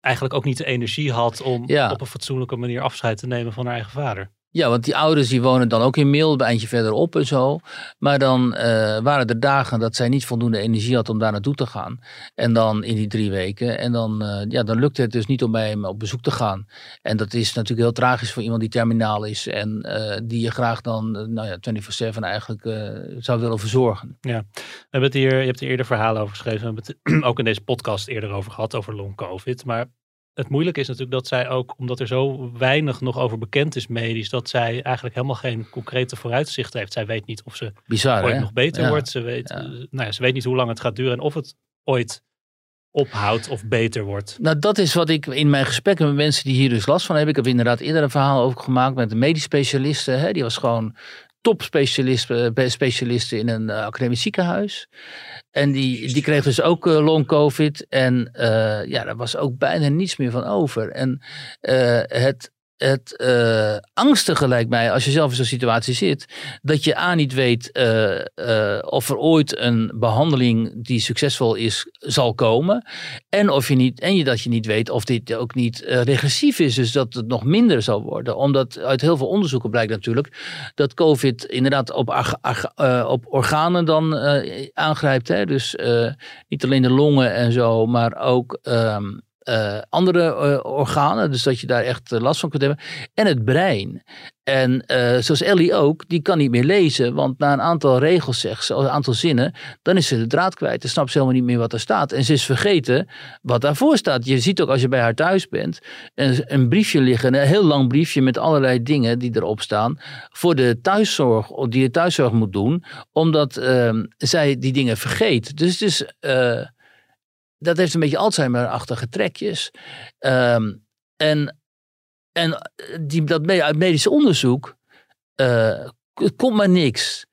eigenlijk ook niet de energie had om Ja. op een fatsoenlijke manier afscheid te nemen van haar eigen vader. Ja, want die ouders die wonen dan ook in Mil, een eindje verderop en zo. Maar dan eh, waren er dagen dat zij niet voldoende energie had om daar naartoe te gaan. En dan in die drie weken. En dan, eh, ja, dan lukte het dus niet om bij hem op bezoek te gaan. En dat is natuurlijk heel tragisch voor iemand die terminaal is. En eh, die je graag dan, nou ja, 24-7 eigenlijk zou willen verzorgen. We hebben het hier, je hebt er eerder verhalen over geschreven. We hebben het ook in deze podcast eerder over gehad, over long covid. Maar het moeilijke is natuurlijk dat zij ook, omdat er zo weinig nog over bekend is medisch, dat zij eigenlijk helemaal geen concrete vooruitzichten heeft. Zij weet niet of ze Bizar, ooit hè? nog beter Ja. wordt. Ze weet, Ja. eh, nou ja, ze weet niet hoe lang het gaat duren en of het ooit ophoudt of beter wordt. Nou, dat is wat ik in mijn gesprekken met mensen die hier dus last van hebben. Ik heb inderdaad eerder een verhaal over gemaakt met een medisch specialiste. Hè? Die was gewoon topspecialist eh, specialisten in een eh, academisch ziekenhuis. En die, die kreeg dus ook eh, long covid. En ja, daar was ook bijna niets meer van over. En het, het eh, angstige lijkt mij, als je zelf in zo'n situatie zit, dat je A niet weet eh, eh, of er ooit een behandeling die succesvol is, zal komen. En, of je niet, en je, dat je niet weet of dit ook niet regressief is, dus dat het nog minder zal worden. Omdat uit heel veel onderzoeken blijkt natuurlijk dat COVID inderdaad op, op organen dan aangrijpt. Hè? Dus niet alleen de longen en zo, maar ook ehm, eh, andere eh, organen. Dus dat je daar echt eh, last van kunt hebben. En het brein. En zoals Ellie ook, die kan niet meer lezen. Want na een aantal regels, zegt ze, een aantal zinnen, dan is ze de draad kwijt. Dan snapt ze helemaal niet meer wat er staat. En ze is vergeten wat daarvoor staat. Je ziet ook als je bij haar thuis bent, een, een briefje liggen, een heel lang briefje met allerlei dingen die erop staan. Voor de thuiszorg, die de thuiszorg moet doen, omdat ehm, zij die dingen vergeet. Dus het is, dat heeft een beetje Alzheimer-achtige trekjes. Ehm, en en die, dat uit medisch onderzoek eh, komt maar niks.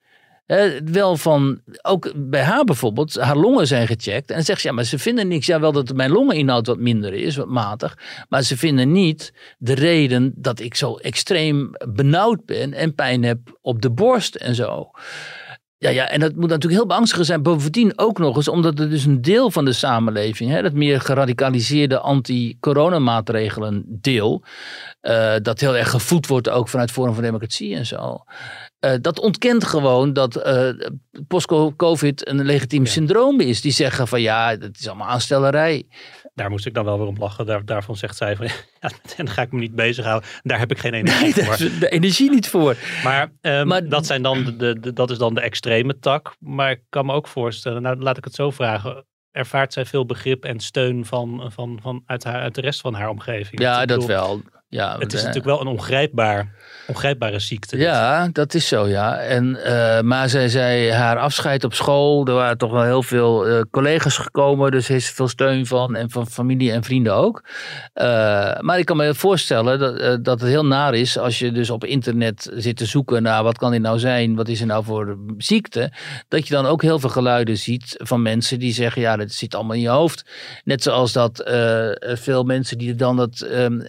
Wel van, ook bij haar bijvoorbeeld, haar longen zijn gecheckt. En zegt ze, ja, maar ze vinden niks. Ja, wel dat mijn longeninhoud wat minder is, wat matig. Maar ze vinden niet de reden dat ik zo extreem benauwd ben en pijn heb op de borst en zo. Ja, ja, en dat moet natuurlijk heel beangstigend zijn. Bovendien ook nog eens omdat er dus een deel van de samenleving, hè, dat meer geradicaliseerde anti-coronamaatregelen deel, eh, dat heel erg gevoed wordt ook vanuit Forum voor Democratie en zo. Eh, dat ontkent gewoon dat eh post-COVID een legitiem syndroom is. Die zeggen van ja, dat is allemaal aanstellerij. Daar moest ik dan wel weer om lachen. Daar, daarvan zegt zij van, ja, en dan ga ik me niet bezighouden. Daar heb ik geen energie Nee, voor. is de energie niet voor. Maar, ehm, Maar- dat, zijn dan de, de, de- dat is dan de extreme tak. Maar ik kan me ook voorstellen, nou laat ik het zo vragen. Ervaart zij veel begrip en steun van, van, van uit, haar, uit de rest van haar omgeving? Ja, dat bedoel, wel. Ja. Het is eh, natuurlijk wel een ongrijpbaar, ongrijpbare ziekte. Ja, dat is zo, ja. En, eh, maar zij zei haar afscheid op school. Er waren toch wel heel veel eh, collega's gekomen. Dus er is veel steun van. En van familie en vrienden ook. Maar ik kan me voorstellen dat, dat het heel naar is. Als je dus op internet zit te zoeken naar wat kan dit nou zijn? Wat is er nou voor ziekte? Dat je dan ook heel veel geluiden ziet van mensen die zeggen. Ja, dat zit allemaal in je hoofd. Net zoals dat veel mensen die dan dat ehm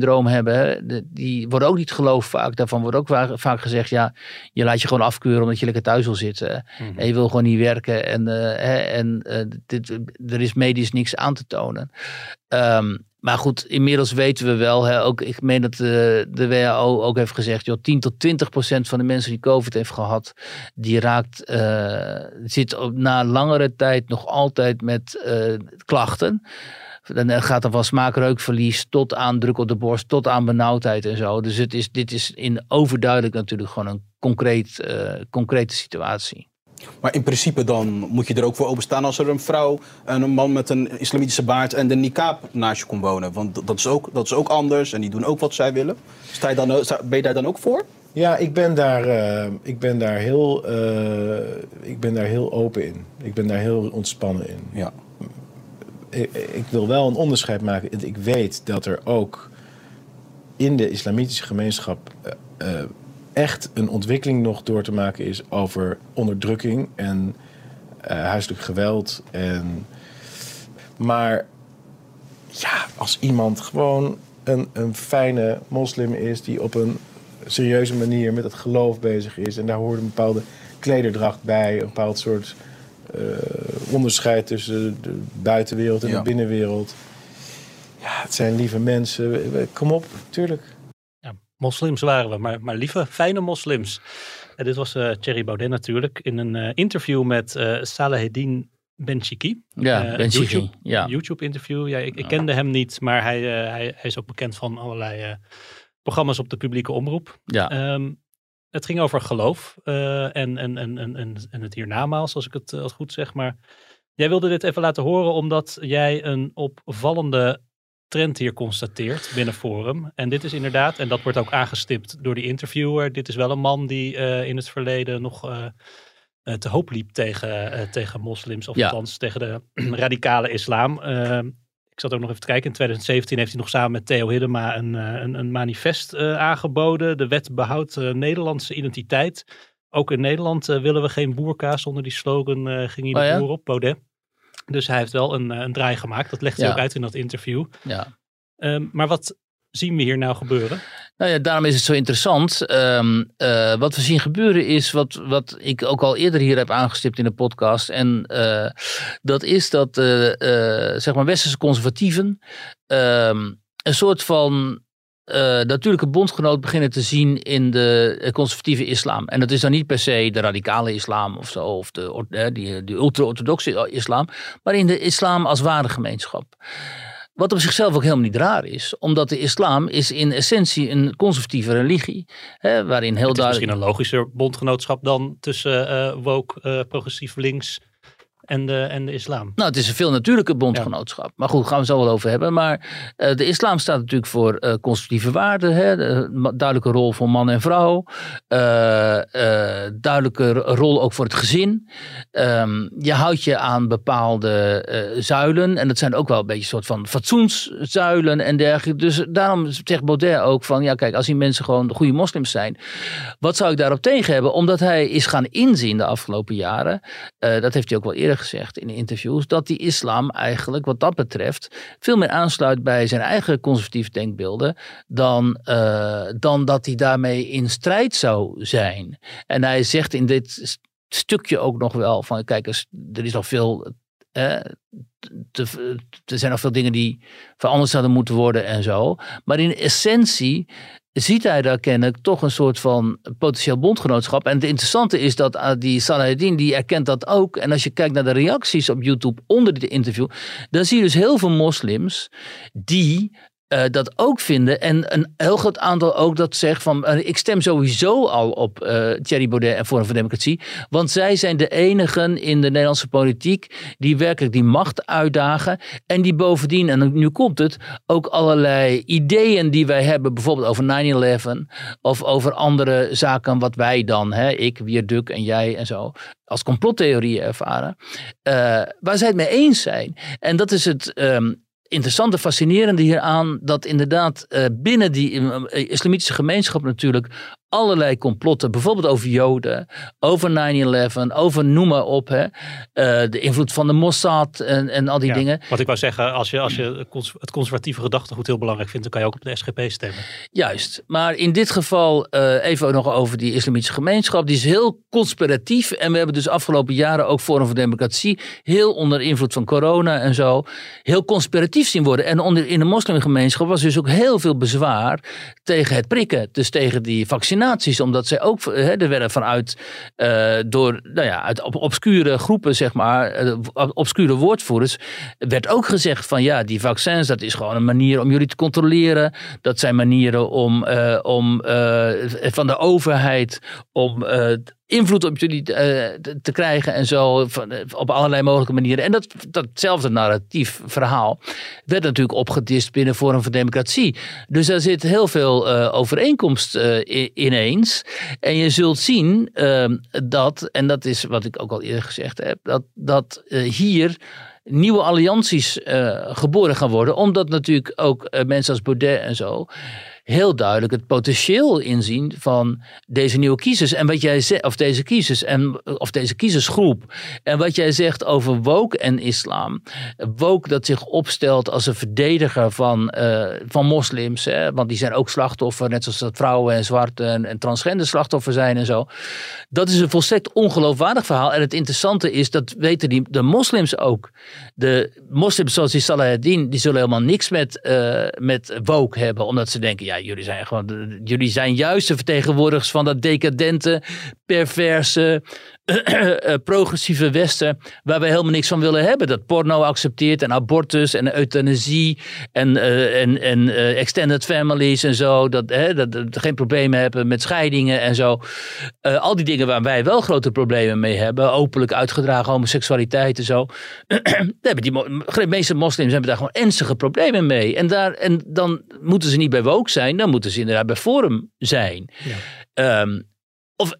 eh, vermoeidheidssyndroom hebben. de- die worden ook niet geloofd vaak. Daarvan wordt ook va- vaak gezegd. Ja, je laat je gewoon afkeuren omdat je lekker thuis wil zitten. En je wil gewoon niet werken. En, eh, hè, en eh, dit, er is medisch niks aan te tonen. Ehm, maar goed, inmiddels weten we wel, hè, ook, ik meen dat de, de WHO ook heeft gezegd, joh, 10 tot 20 procent van de mensen die COVID heeft gehad, die raakt, eh, zit op, na langere tijd nog altijd met eh, klachten. Dan eh, gaat er van smaakreukverlies tot aan druk op de borst, tot aan benauwdheid en zo. Dus het is, dit is in overduidelijk natuurlijk gewoon een concreet, eh, concrete situatie. Maar in principe dan moet je er ook voor openstaan als er een vrouw en een man met een islamitische baard en de niqab naast je komt wonen. Want dat is ook, dat is ook anders en die doen ook wat zij willen. Sta je dan, sta- ben je daar dan ook voor? Ja, ik ben daar, eh, ik ben daar, heel, eh, ik ben daar heel open in. Ik ben daar heel ontspannen in. Ja. Ik, wil wel een onderscheid maken. Ik weet dat er ook in de islamitische gemeenschap eh, eh, echt een ontwikkeling nog door te maken is over onderdrukking en eh, huiselijk geweld. En, maar ja, als iemand gewoon een, een fijne moslim is die op een serieuze manier met het geloof bezig is en daar hoort een bepaalde klederdracht bij, een bepaald soort onderscheid tussen de buitenwereld en Ja. de binnenwereld. Ja, het zijn lieve mensen. Kom op, tuurlijk. Ja, moslims waren we, maar, maar lieve, fijne moslims. En dit was eh Thierry Baudet natuurlijk in een eh, interview met eh Salaheddin Benchiki. Ja, Eh, Benchiki, YouTube, ja. YouTube interview. Ja, ik, ik kende hem niet, maar hij, eh, hij, hij is ook bekend van allerlei eh, programma's op de publieke omroep. Ja. Ehm, het ging over geloof eh, en, en, en, en, en, en het hiernamaals, als ik het, eh, als goed zeg. Maar jij wilde dit even laten horen, omdat jij een opvallende trend hier constateert binnen Forum. En dit is inderdaad, en dat wordt ook aangestipt door die interviewer, dit is wel een man die eh, in het verleden nog eh, eh, te hoop liep tegen, eh, tegen moslims, of Ja. althans tegen de radicale islam. Ik zat ook nog even te kijken. In 2017 heeft hij nog samen met Theo Hiddema een, eh, een, een manifest eh, aangeboden. De wet behoudt eh, Nederlandse identiteit. Ook in Nederland willen we geen boerka. Zonder die slogan ging hij Oh de ja? boer op, Baudet. Dus hij heeft wel een, een draai gemaakt. Dat legt hij Ja. ook uit in dat interview. Ja. Ehm, maar wat zien we hier nou gebeuren? Nou ja, daarom is het zo interessant. Ehm, eh, wat we zien gebeuren is wat, wat ik ook al eerder hier heb aangestipt in de podcast. En eh, dat is dat eh, zeg maar westerse conservatieven ehm, een soort van eh, natuurlijke bondgenoot beginnen te zien in de conservatieve islam. En dat is dan niet per se de radicale islam of zo, of de, die, die ultra-orthodoxe islam, maar in de islam als waardegemeenschap. Wat op zichzelf ook helemaal niet raar is. Omdat de islam is in essentie een conservatieve religie. Hè, waarin heel Het is duidelijk... misschien een logischer bondgenootschap dan tussen eh woke, eh, progressief links en de, en de islam. Nou, het is een veel natuurlijke bondgenootschap. Maar goed, gaan we het zo wel over hebben. Maar eh, de islam staat natuurlijk voor eh, constitutieve waarden. Hè? De, duidelijke rol voor man en vrouw. Eh, duidelijke ro- rol ook voor het gezin. Ehm, je houdt je aan bepaalde zuilen. En dat zijn ook wel een beetje een soort van fatsoenszuilen en dergelijke. Dus daarom zegt Baudet ook van... Ja, kijk, als die mensen gewoon goede moslims zijn... Wat zou ik daarop tegen hebben? Omdat hij is gaan inzien de afgelopen jaren... dat heeft hij ook wel eerder gezegd in interviews, dat die islam eigenlijk wat dat betreft veel meer aansluit bij zijn eigen conservatieve denkbeelden dan, eh, dan dat hij daarmee in strijd zou zijn. En hij zegt in dit st- stukje ook nog wel van kijk, er is nog veel. eh, er zijn nog veel dingen die veranderd zouden moeten worden en zo. Maar in essentie ziet hij daar kennelijk toch een soort van potentieel bondgenootschap. En het interessante is dat ah, die Salahuddin, die erkent dat ook. En als je kijkt naar de reacties op YouTube onder dit interview, dan zie je dus heel veel moslims die eh, dat ook vinden. En een heel groot aantal ook dat zegt van eh, ik stem sowieso al op eh Thierry Baudet en Forum voor Democratie. Want zij zijn de enigen in de Nederlandse politiek die werkelijk die macht uitdagen. En die bovendien, en nu komt het, ook allerlei ideeën die wij hebben, bijvoorbeeld over 9-11 of over andere zaken wat wij dan, hè, ik, Wierduk en jij en zo, als complottheorieën ervaren, waar zij het mee eens zijn. En dat is het ehm, interessante, fascinerende hieraan, dat inderdaad eh, binnen die eh, islamitische gemeenschap natuurlijk allerlei complotten, bijvoorbeeld over Joden, over 9-11, over noem maar op, hè, eh, de invloed van de Mossad en, en al die Ja, dingen. Wat ik wou zeggen, als je, als je het conservatieve gedachtegoed heel belangrijk vindt, dan kan je ook op de SGP stemmen. Juist, maar in dit geval eh, even nog over die islamitische gemeenschap. Die is heel conspiratief en we hebben dus afgelopen jaren ook Forum voor Democratie heel onder invloed van corona en zo heel conspiratief zien worden. En onder, in de moslimgemeenschap was dus ook heel veel bezwaar tegen het prikken, dus tegen die omdat zij ook, hè, er werden vanuit eh, door, nou ja, uit obscure groepen zeg maar, eh, obscure woordvoerders, werd ook gezegd van ja, die vaccins, dat is gewoon een manier om jullie te controleren. Dat zijn manieren om, eh, om van de overheid om invloed op jullie eh, te- krijgen en zo, van, eh, op allerlei mogelijke manieren. En dat, datzelfde narratief, verhaal, werd natuurlijk opgedist binnen Forum voor Democratie. Dus daar zit heel veel eh, overeenkomst ineens. En je zult zien dat, en dat is wat ik ook al eerder gezegd heb, dat, dat hier nieuwe allianties geboren gaan worden. Omdat natuurlijk ook mensen als Baudet en zo heel duidelijk het potentieel inzien van deze nieuwe kiezers. En wat jij zegt, of deze kiezers, en, of deze kiezersgroep. En wat jij zegt over woke en islam. Woke dat zich opstelt als een verdediger van, eh, van moslims. Hè, want die zijn ook slachtoffer, net zoals dat vrouwen en zwarte en, en transgender slachtoffer zijn en zo. Dat is een volstrekt ongeloofwaardig verhaal. En het interessante is, dat weten die, de moslims ook. De moslims zoals die Salahuddin, die zullen helemaal niks met, eh, met woke hebben. Omdat ze denken, ja, jullie zijn gewoon, jullie zijn juist de vertegenwoordigers van dat decadente, perverse, eh, progressieve Westen. Waar we helemaal niks van willen hebben. Dat porno accepteert en abortus en euthanasie en, eh, en, en eh, extended families en zo. Dat, hè, dat, dat geen problemen hebben met scheidingen en zo. Eh, al die dingen waar wij wel grote problemen mee hebben. Openlijk uitgedragen homoseksualiteit en zo. Hebben die, de meeste moslims hebben daar gewoon ernstige problemen mee. En, daar, en dan moeten ze niet bij woke zijn. Dan moeten ze inderdaad bij forum zijn. Ehm, of,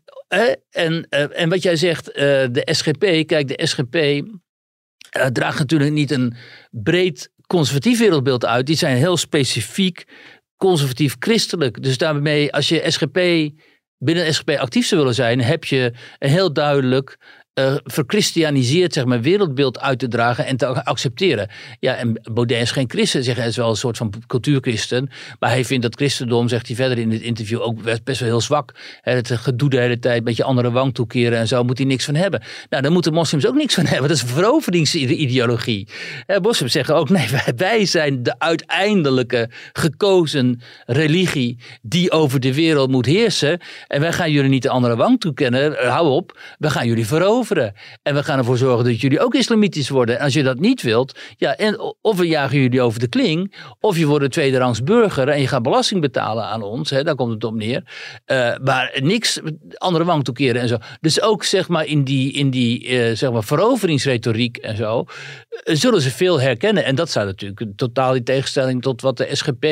en, eh, en wat jij zegt, eh, de SGP. Kijk, de SGP eh, draagt natuurlijk niet een breed conservatief wereldbeeld uit. Die zijn heel specifiek conservatief christelijk. Dus daarmee, als je SGP binnen SGP actief zou willen zijn, heb je een heel duidelijk eh verchristianiseerd zeg maar, wereldbeeld uit te dragen en te accepteren. Ja, en Baudet is geen christen, zeg hij is wel een soort van cultuurchristen, maar hij vindt dat christendom, zegt hij verder in het interview, ook best wel heel zwak. Het gedoe de hele tijd, met je andere wang toekeren en zo, moet hij niks van hebben. Nou, daar moeten moslims ook niks van hebben. Dat is veroveringsideologie. Moslims zeggen ook, nee, wij, wij zijn de uiteindelijke gekozen religie die over de wereld moet heersen. En wij gaan jullie niet de andere wang toekennen. Hou op, we gaan jullie veroveren. En we gaan ervoor zorgen dat jullie ook islamitisch worden. En als je dat niet wilt, ja, en of we jagen jullie over de kling, of je wordt een tweederangs burger en je gaat belasting betalen aan ons. Hè, daar komt het op neer. Eh, maar niks andere wang toekeren en zo. Dus ook zeg maar in die, in die eh, zeg maar veroveringsretoriek en zo, eh, zullen ze veel herkennen. En dat zou natuurlijk totaal in tegenstelling tot wat de SGP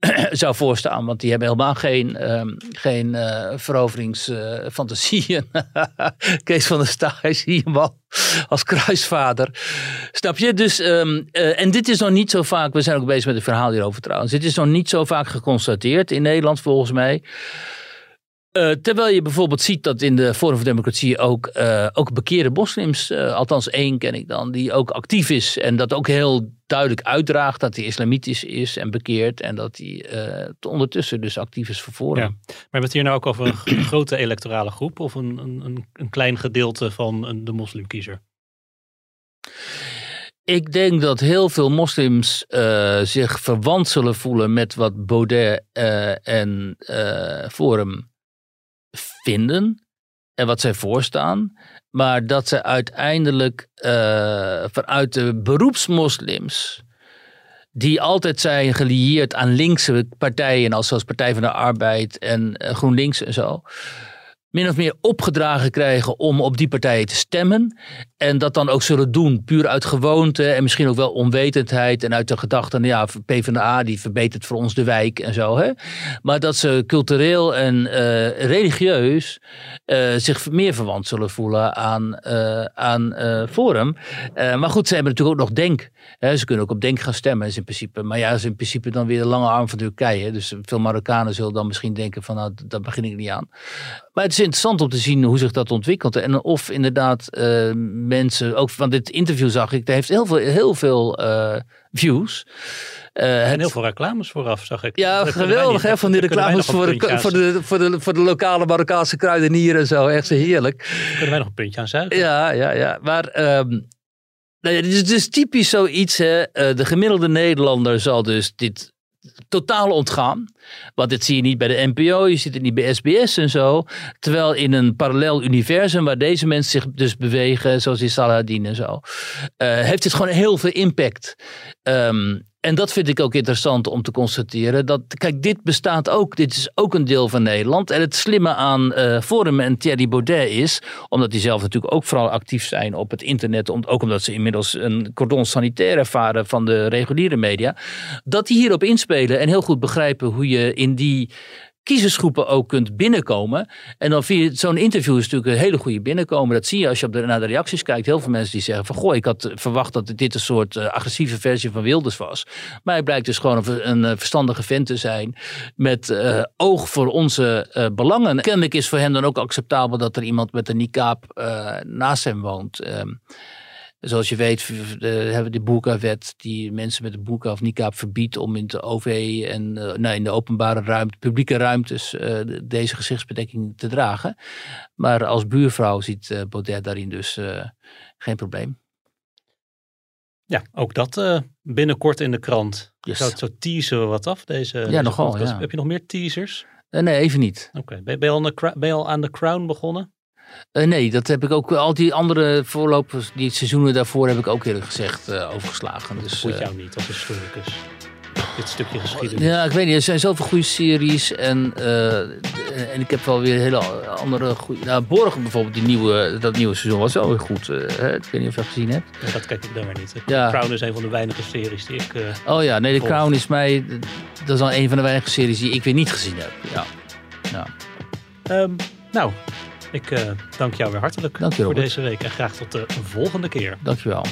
zou voorstaan. Want die hebben helemaal geen, ehm, geen eh veroveringsfantasieën. Kees van der Staaij zie hem al als kruisvader. Snap je? Dus, ehm, eh, en dit is nog niet zo vaak, we zijn ook bezig met het verhaal hierover trouwens. Dit is nog niet zo vaak geconstateerd in Nederland volgens mij. Eh, terwijl je bijvoorbeeld ziet dat in de Forum voor Democratie ook, eh, ook bekeerde moslims, eh, althans één ken ik dan, die ook actief is en dat ook heel duidelijk uitdraagt dat hij islamitisch is en bekeerd en dat hij ondertussen dus actief is voor Forum. Ja. Maar hebben we het hier nou ook over een grote electorale groep of een, een, een, klein gedeelte van de moslimkiezer? Ik denk dat heel veel moslims zich verwant zullen voelen met wat Baudet en eh, Forum vinden en wat zij voorstaan. Maar dat ze uiteindelijk eh, vanuit de beroepsmoslims die altijd zijn gelieerd aan linkse partijen, als zoals Partij van de Arbeid en eh, GroenLinks en zo min of meer opgedragen krijgen om op die partijen te stemmen. En dat dan ook zullen doen, puur uit gewoonte en misschien ook wel onwetendheid en uit de gedachte, nou ja, PvdA die verbetert voor ons de wijk en zo. Hè? Maar dat ze cultureel en eh, religieus eh, zich meer verwant zullen voelen aan, uh, aan Forum. maar goed, ze hebben natuurlijk ook nog Denk. Hè? Ze kunnen ook op Denk gaan stemmen is in principe. Maar ja, is in principe dan weer de lange arm van Turkije. Dus veel Marokkanen zullen dan misschien denken van nou, daar begin ik niet aan. Maar het is interessant om te zien hoe zich dat ontwikkelt. En of inderdaad uh, mensen, ook van dit interview zag ik, daar heeft heel veel, heel veel uh, views. Uh, en heel veel reclames vooraf, zag ik. Ja, Dat geweldig hè, van die reclames voor de, voor, de, voor, de, voor de lokale Marokkaanse kruidenier en zo. Echt zo heerlijk. Kunnen wij nog een puntje aan zuigen? Ja, ja, ja. Maar um, nou ja, het, is, is typisch zoiets. Hè. de gemiddelde Nederlander zal dus dit totaal ontgaan. Want dit zie je niet bij de NPO, je ziet het niet bij SBS en zo. Terwijl in een parallel universum waar deze mensen zich dus bewegen, zoals in Saladin en zo, uh, heeft dit gewoon heel veel impact. Um, en dat vind ik ook interessant om te constateren. Dat, kijk, dit bestaat ook. Dit is ook een deel van Nederland. En het slimme aan uh, Forum en Thierry Baudet is, omdat die zelf natuurlijk ook vooral actief zijn op het internet, ook omdat ze inmiddels een cordon sanitair ervaren van de reguliere media, dat die hierop inspelen en heel goed begrijpen hoe je in die kiezersgroepen ook kunt binnenkomen. En dan via zo'n interview is natuurlijk een hele goede binnenkomen. Dat zie je als je op de, naar de reacties kijkt. Heel veel mensen die zeggen van goh, ik had verwacht dat dit een soort uh, agressieve versie van Wilders was. Maar hij blijkt dus gewoon een, eh, verstandige vent te zijn met oog voor onze belangen. Kennelijk is voor hem dan ook acceptabel dat er iemand met een niqab naast hem woont. Um, Zoals je weet hebben we de boerkawet die mensen met een boerka of niqab verbiedt om in de OV en uh, nou, in de openbare ruimte, publieke ruimtes uh, deze gezichtsbedekking te dragen. Maar als buurvrouw ziet uh, Baudet daarin dus geen probleem. Ja, ook dat binnenkort in de krant. Yes. Zo, zo teasen we wat af deze Ja, deze nogal. Ja. Heb je nog meer teasers? nee, even niet. Oké, okay. ben je al aan de Crown begonnen? Uh, nee, dat heb ik ook. Al die andere voorlopers, die seizoenen daarvoor, heb ik ook eerlijk gezegd uh, overgeslagen. Dus, dat moet jou niet als historicus. Dit stukje geschiedenis. Ja, ik weet niet. Er zijn zoveel goede series. En, en ik heb wel weer hele andere goede. Nou, Borgen bijvoorbeeld, die nieuwe, dat nieuwe seizoen was wel weer goed. Hè? Ik weet niet of je dat gezien hebt. Ja, dat kijk ik dan maar niet. Ja. Crown is een van de weinige series die ik. oh ja, nee, de volg. Crown is mij. Dat is dan een van de weinige series die ik weer niet gezien heb. Ja. ja. Um, nou, ik uh, dank jou weer hartelijk voor deze week en graag tot de volgende keer. Dankjewel.